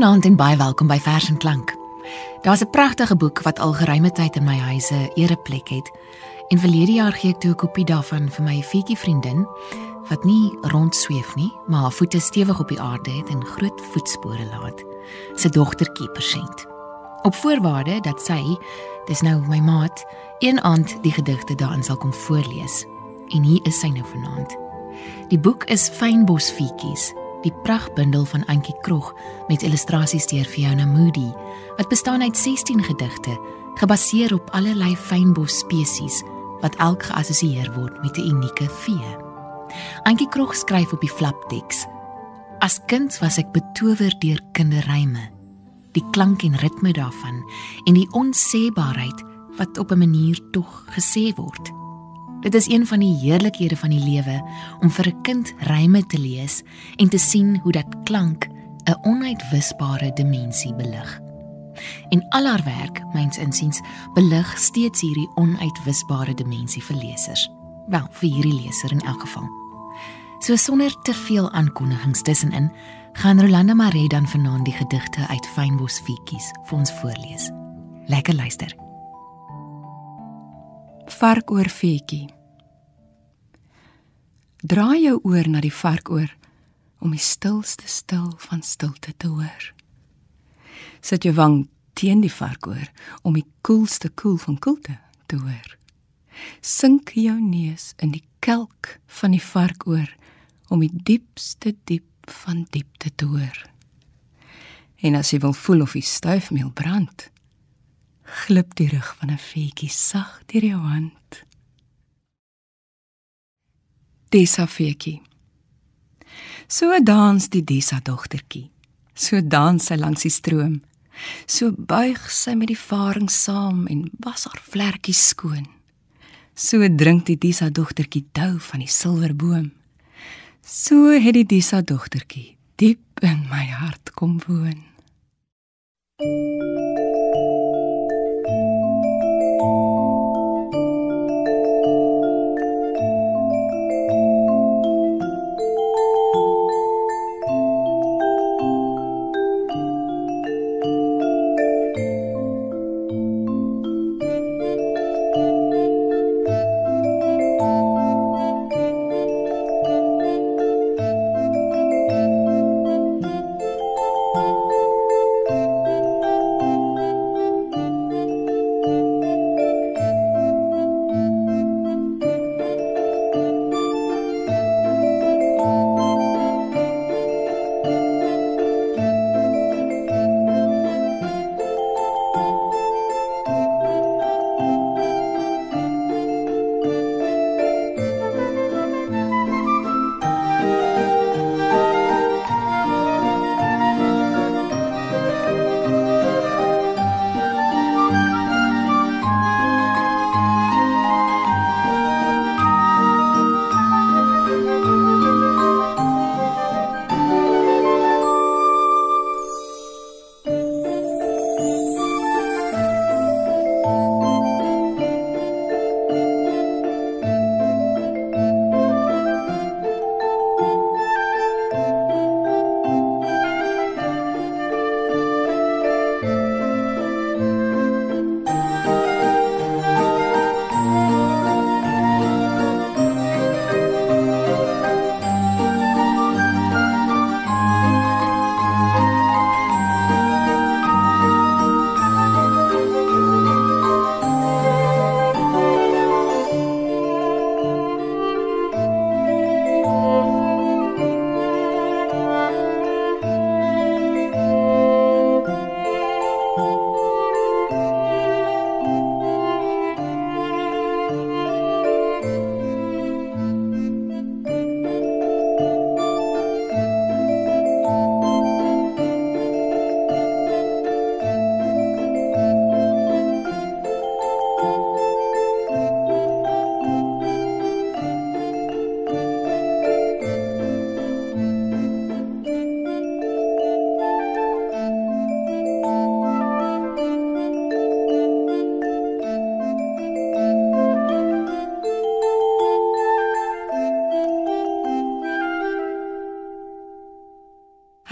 Goeienaand en baie welkom by Vers en Klank. Daar's 'n pragtige boek wat al geruime tyd in my huis 'n ereplek het. En verlede jaar gee ek toe 'n kopie daarvan vir my fietjie vriendin wat nie rondsweef nie, maar haar voete stewig op die aarde het en groot voetspore laat. Sy dogtertjie persent. Op voorwaarde dat sy, dis nou my maat, een aand die gedigte daarin sal kom voorlees. En hier is sy nou vanaand. Die boek is Fynbos fietjies die pragbundel van Antjie Krog met illustrasies deur Fiona Moody wat bestaan uit 16 gedigte gebaseer op allerlei fynbos spesies wat elk geassosieer word met 'n unieke vee. Antjie Krog skryf op die flapteks: As kind was ek betower deur kinderryme, die klank en ritme daarvan en die onsêbaarheid wat op 'n manier tog gesê word. Dit is een van die heerlikhede van die lewe om vir 'n kind ryme te lees en te sien hoe dat klank 'n onuitwisbare dimensie belig. En al haar werk, myns insiens, belig steeds hierdie onuitwisbare dimensie vir lesers. Wel, vir hierdie leser in elk geval. So sonder te veel aankondigings tussenin, gaan Rolanda Maree dan vanaand die gedigte uit Fynbos Fietjies vir ons voorlees. Lekker luister varkoor feetjie. Draai jou oor na die varkoor om die stilste stil van stilte te hoor. Sit jou wang teen die varkoor om die koelste koel van koelte te hoor. Sink jou neus in die kelk van die varkoor om die diepste diep van diepte te hoor. En as jy wil voel of die stuifmeel brand, glip die rug van 'n feetjie sag deur jou hand. Desa feetjie. So dans die Desa dogtertjie. So dans sy langs die stroom. So buig sy met die varing saam en was haar vlekkies skoon. So drink die Desa dogtertjie dou van die silwerboom. So het die Desa dogtertjie diep in my hart kom woon. Thank you.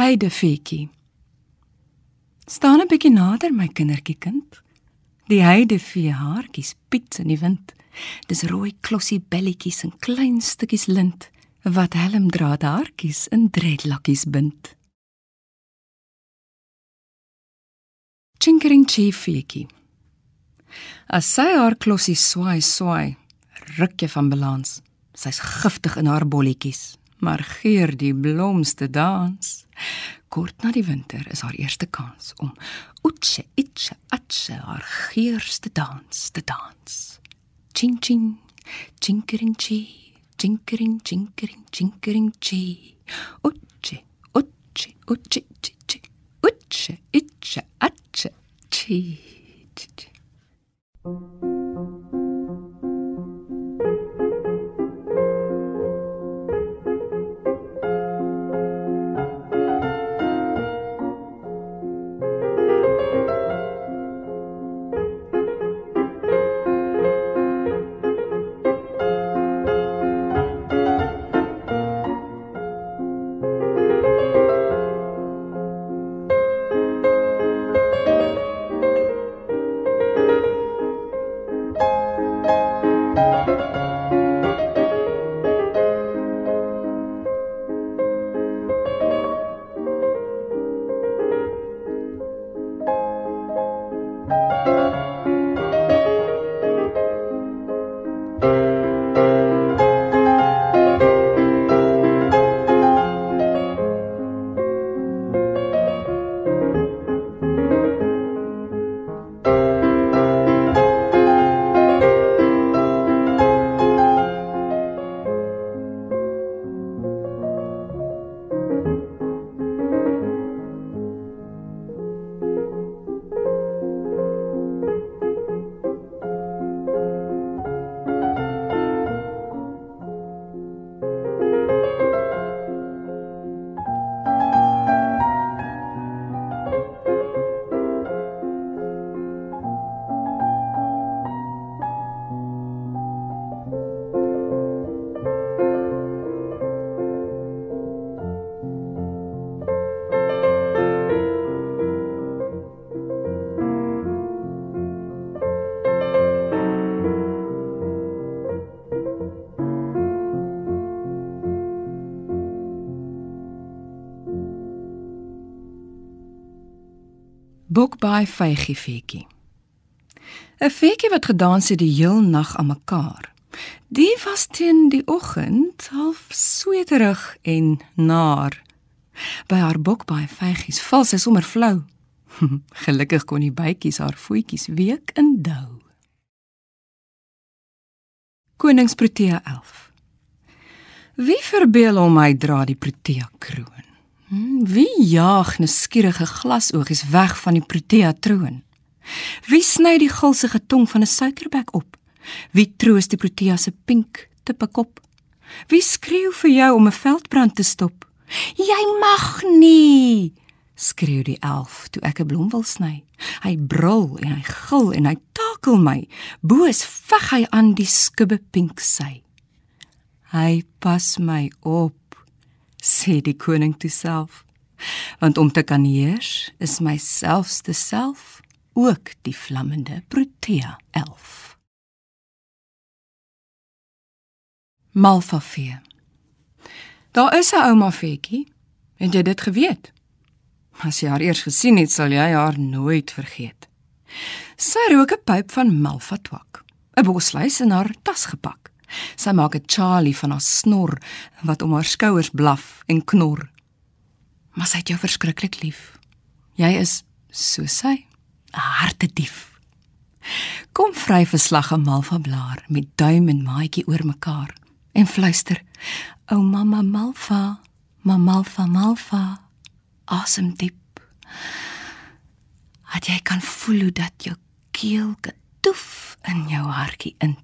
Heidefeetjie. Staan 'n bietjie nader my kindertjie kind. Die heide vee haartjies piet in die wind. Dis rooi klossie belletjies en klein stukkies lint wat helmdraad haartjies in dreadlockies bind. Chinkering chiefiekie. As sy haar klossie swaai swaai, ruk jy van balans. Sy's giftig in haar bolletjies, maar geur die blomste dans. Kort na die winter is haar eerste kans om oetse itche atche haar geurste dans te dans. Ching ching, chinkering chi, chinkering chinkering chinkering chi. Oche, oche, oche, chi, oche, itche atche chi. chi, Bokbaai vygie feetjie. 'n Feetjie wat gedans het die heel nag aan mekaar. Die was teen die oggend half sweterig en naar. By haar bokbaai vygies val sy sommer flou. Gelukkig kon die bytjies haar voetjies week in dou. Koningsprotea 11. Wie verbeel hom hy dra die protea kroon? Hmm, wie jaag nuuskierige glasoogies weg van die protea troon? Wie sny die gulsige tong van 'n suikerbek op? Wie troos die protea se pink tippe kop? Wie skreeu vir jou om 'n veldbrand te stop? Jy mag nie! skreeu die elf toe ek 'n blom wil sny. Hy brul en hy gil en hy takel my. Boos veg hy aan die skubbe pink sy. Hy pas my op sê die koning toe self. Want om te kan heers is my selfste self ook die vlammende Protea 11. Malfafee. Daar is 'n ouma feetjie. Het jy dit geweet? As jy haar eers gesien het, sal jy haar nooit vergeet. Sy rook 'n pyp van malfatwak, 'n bosluis in haar tas gepak. Sy maak 'n Charlie van haar snor wat om haar skouers blaf en knor. Maar sy het jou verskriklik lief. Jy is so sy, 'n hartedief. Kom vry verslag 'n malva blaar met duim en maatjie oor mekaar en fluister: "O mamma malva, mamma malva malva, asem diep. Het jy kan voel hoe dat jou keel getoef in jou hartjie in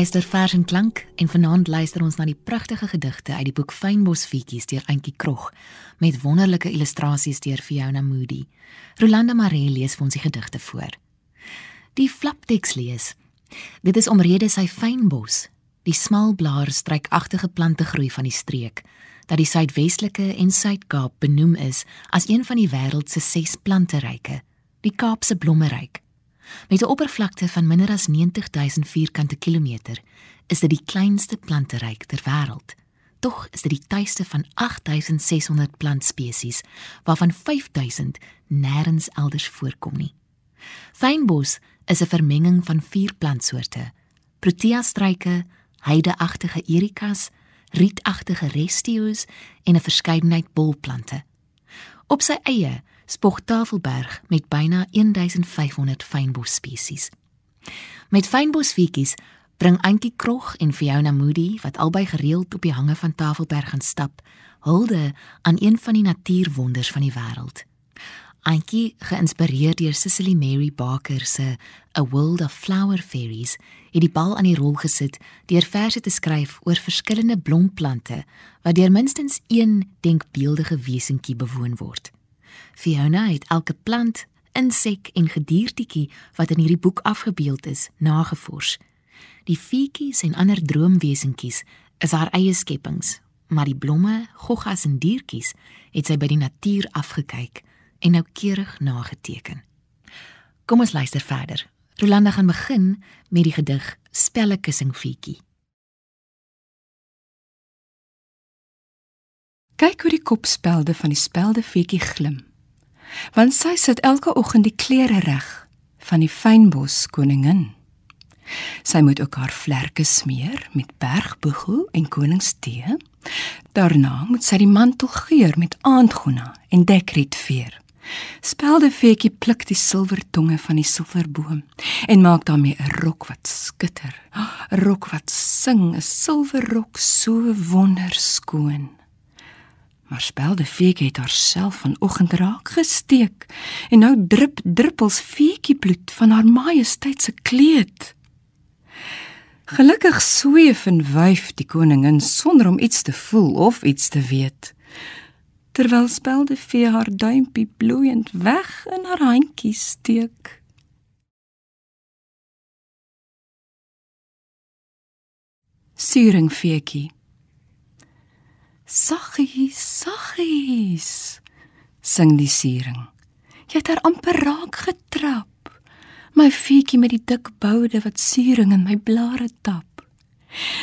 luister Vers en Klank en vanaand luister ons na die pragtige gedigte uit die boek Fynbosfietjies deur Auntie Krog met wonderlike illustrasies deur Fiona Moody. Rolanda Maree lees vir ons die gedigte voor. Die flapteks lees. Dit is omrede sy fynbos, die smal blaar struikagtige plante groei van die streek, dat die suidwestelike en Suid-Kaap benoem is as een van die wêreld se ses planteryke, die Kaapse blommeryk. Met 'n oppervlakte van minder as 90000 vierkante kilometer is dit die kleinste planteryk ter wêreld. Tog is dit die tuiste van 8600 plantspesies waarvan 5000 nêrens elders voorkom nie. Fynbos is 'n vermenging van vier plantsoorte: Protea struike, heideagtige erikas, rietagtige restio's en 'n verskeidenheid bolplante. Op sy eie spog Tafelberg met byna 1500 fynbos spesies. Met fynbosfietjies bring Antjie Krog en Fiona Moody wat albei gereeld op die hange van Tafelberg gaan stap, hulde aan een van die natuurwonders van die wêreld. Antjie, geïnspireer deur Cicely Mary Barker se A World of Flower Fairies, het die bal aan die rol gesit deur verse te skryf oor verskillende blomplante wat deur minstens een denkbeeldige wesentjie bewoon word. Fiona het elke plant, insek en gediertjie wat in hierdie boek afgebeeld is, nagevors. Die fietjies en ander droomwesentjies is haar eie skepings, maar die blomme, goggas en diertjies het sy by die natuur afgekyk en noukeurig nageteken. Kom ons luister verder. Rolanda gaan begin met die gedig Spellekussing Kyk hoe die kopspelde van die spelde fietjie glim want sy sit elke oggend die klere reg van die fynbos koningin. Sy moet ook haar vlerke smeer met bergboegel en koningstee. Daarna moet sy die mantel geur met aandgona en dekrietveer. Speldefeetjie pluk die silwertonge van die silverboom en maak daarmee 'n rok wat skitter. 'n Rok wat sing, 'n silwerrok so wonderskoon maar spelde feetjie het haarself vanoggend raak gesteek en nou drup druppels feetjie bloed van haar majesteit se kleed. Gelukkig sweef en wyf die koningin sonder om iets te voel of iets te weet. Terwyl spelde fee haar duimpie bloeiend weg in haar handjie steek. Suring feetjie Saggies, saggies. Sing die siering. Jy het haar amper raak getrap. My fietjie met die dik boude wat siering in my blare tap.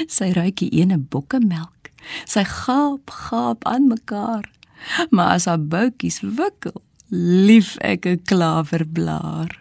Sy ruik die ene bokkemelk. Sy gaap, gaap aan mekaar. Maar as haar boutjies wikkel, lief ek 'n klaverblaar.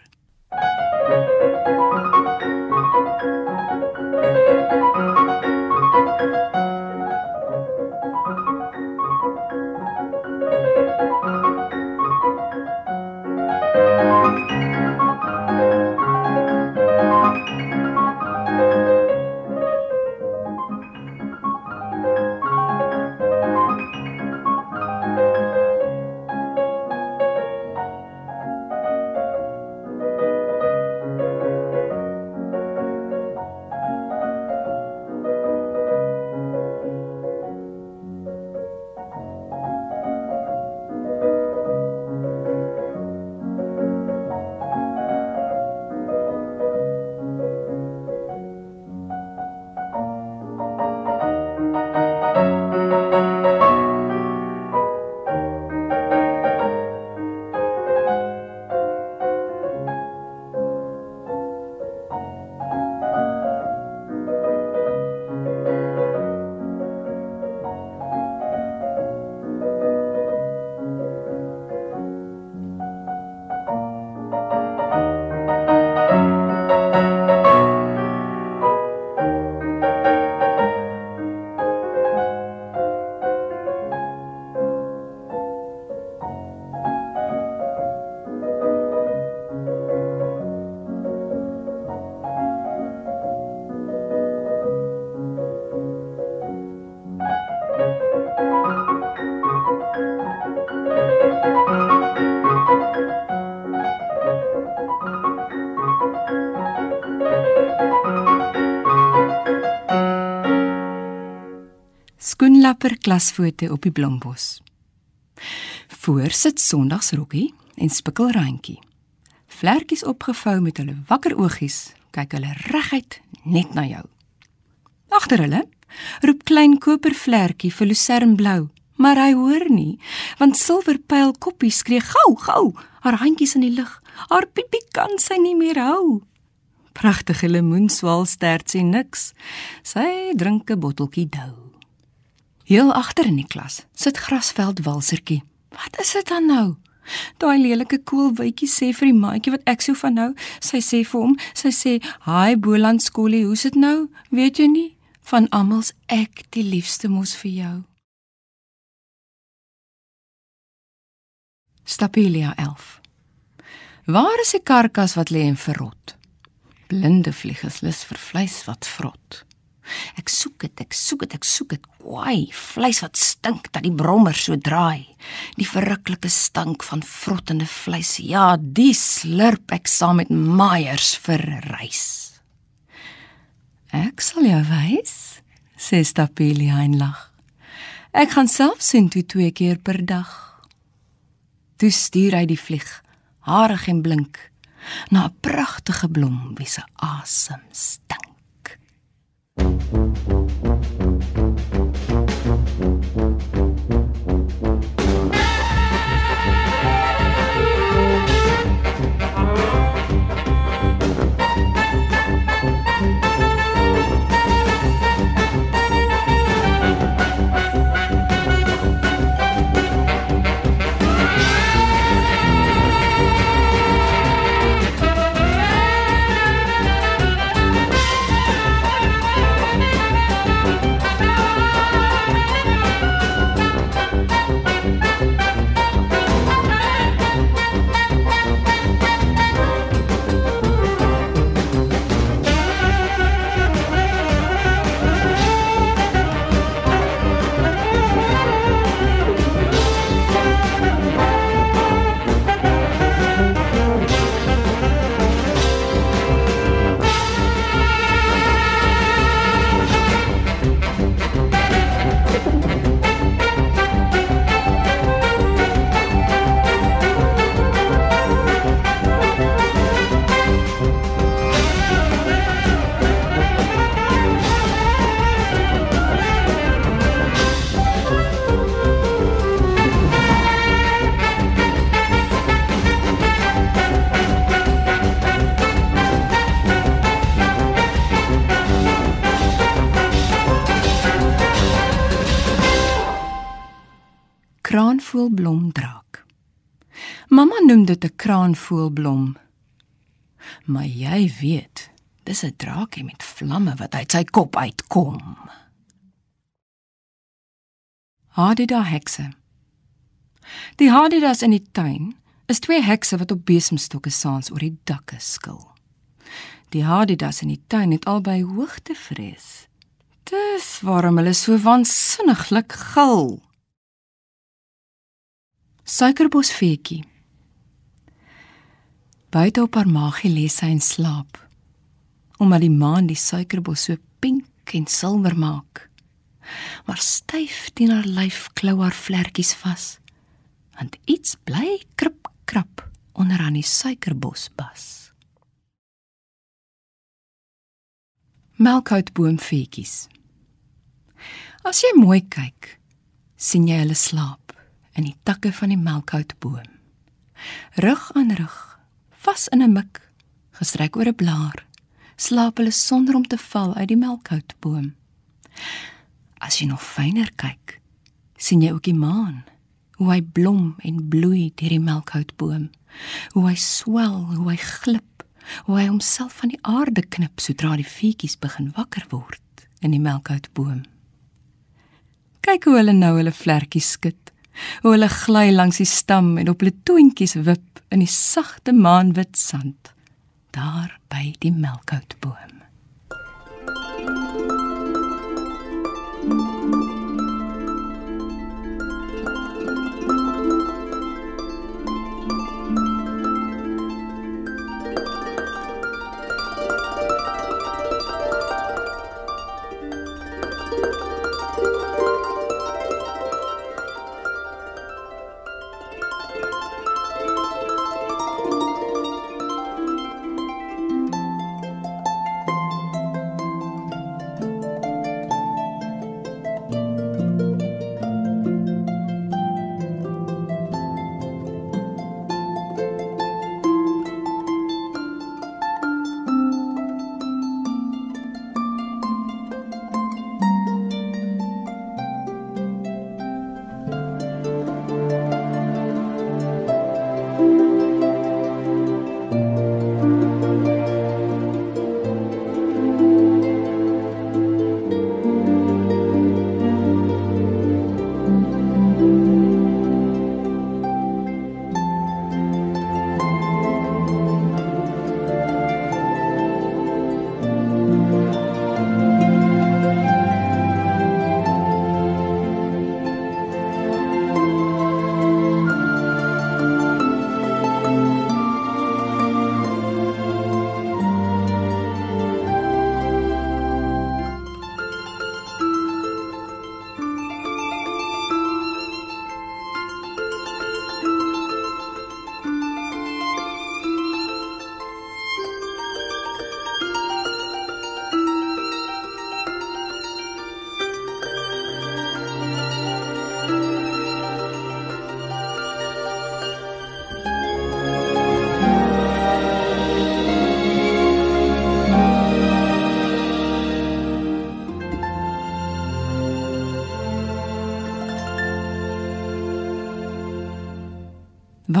Skoenlapper klasfoto op die blombos. Voor sit Sondagsrokkie en spikkelrandjie. Vlekkies opgevou met hulle wakker oogies, kyk hulle reguit net na jou. Agter hulle roep klein kopervlekkie vir lucernblou, maar hy hoor nie, want silverpyl koppie skree gou, gou, haar handjies in die lug. Haar piepie kan sy nie meer hou. Pragtige lemoenswaal stert sy niks. Sy drink 'n botteltjie dou. Heel agter in die klas sit grasveld walsertjie. Wat is dit dan nou? Daai lelike koelwytjie sê vir die maatjie wat ek so van hou, sy sê vir hom, sy sê, "Haai Boland skoolie, hoe's dit nou? Weet jy nie van almals ek die liefste mos vir jou." Stapelia 11. Waar is die karkas wat lê en verrot? Blinde vlieges lus vir vleis wat vrot. Ek soek dit, ek soek dit, ek soek dit. Kwai, vleis wat stink dat die brommer so draai. Die verruklike stank van vrottende vleis. Ja, die slurp ek saam met Meyers vir reis. Ek sal jou wys, sê Stapelia en lag. Ek gaan self sien toe twee keer per dag. Toe stuur hy die vlieg, harig en blink, na 'n pragtige blom wie se asem stink. Kraanvoelblomdraak. Mamma noem dit 'n kraanvoelblom. Maar jy weet, dis 'n draakie met vlamme wat uit sy kop uitkom. Hadida hekse. Die Hadidas in die tuin is twee hekse wat op besemstokke saans oor die dakke skil. Die Hadidas in die tuin het albei hoogtevrees. Dis waarom hulle so waansinniglik gil. Suikerbosfeetjie. Buite op haar maagie lê sy in slaap. Omdat die maan die suikerbos so pink en silwer maak. Maar styf teen haar lyf klou haar vlekkies vas. Want iets bly krip krap onder aan die suikerbosbas. Melkhoutboomfeetjies. As jy mooi kyk, sien jy hulle slaap in die takke van die melkhoutboom. Rug aan rug, vas in 'n mik, gestrek oor 'n blaar, slaap hulle sonder om te val uit die melkhoutboom. As jy nog fyner kyk, sien jy ook die maan, hoe hy blom en bloei deur die melkhoutboom, hoe hy swel, hoe hy glip, hoe hy homself van die aarde knip sodra die voetjies begin wakker word in die melkhoutboom. Kyk hoe hulle nou hulle vlekkies skud hoe hulle gly langs die stam en op hulle toontjies wip in die sagte maanwit sand daar by die melkhoutboom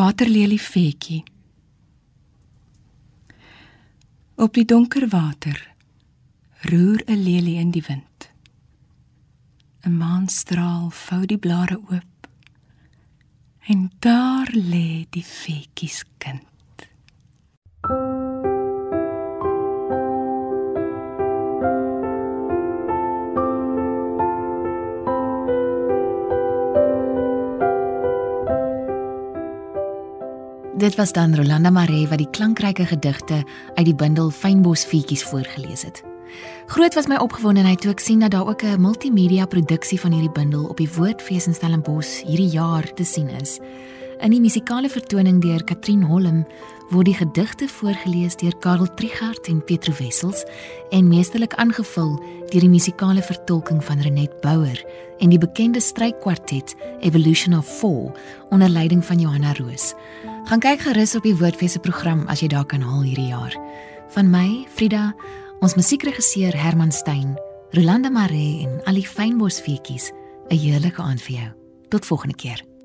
Waterlelie feetjie. Op die donker water roer 'n lelie in die wind. 'n Maanstraal vou die blare oop. En daar lê die feetjies kind. Dit was dan Rolanda Maree wat die klankryke gedigte uit die bundel Fynbos feetjies voorgeles het. Groot was my opgewondenheid toe ek sien dat daar ook 'n multimedia produksie van hierdie bundel op die Woordfees in Stellenbosch hierdie jaar te sien is. In die musikale vertoning deur Katrien Holm word die gedigte voorgeles deur Karel Trigard en Pietro Wessels en meesterlik aangevul deur die musikale vertolking van Renet Bouwer en die bekende strykkwartet Evolution of 4 onder leiding van Johanna Roos. Gaan kyk gerus op die Woordfees se program as jy daar kan haal hierdie jaar. Van my, Frida, ons musiekregisseur Herman Stein, Rolanda Maree en al die fynbos feetjies, 'n heerlike aand vir jou. Tot volgende keer.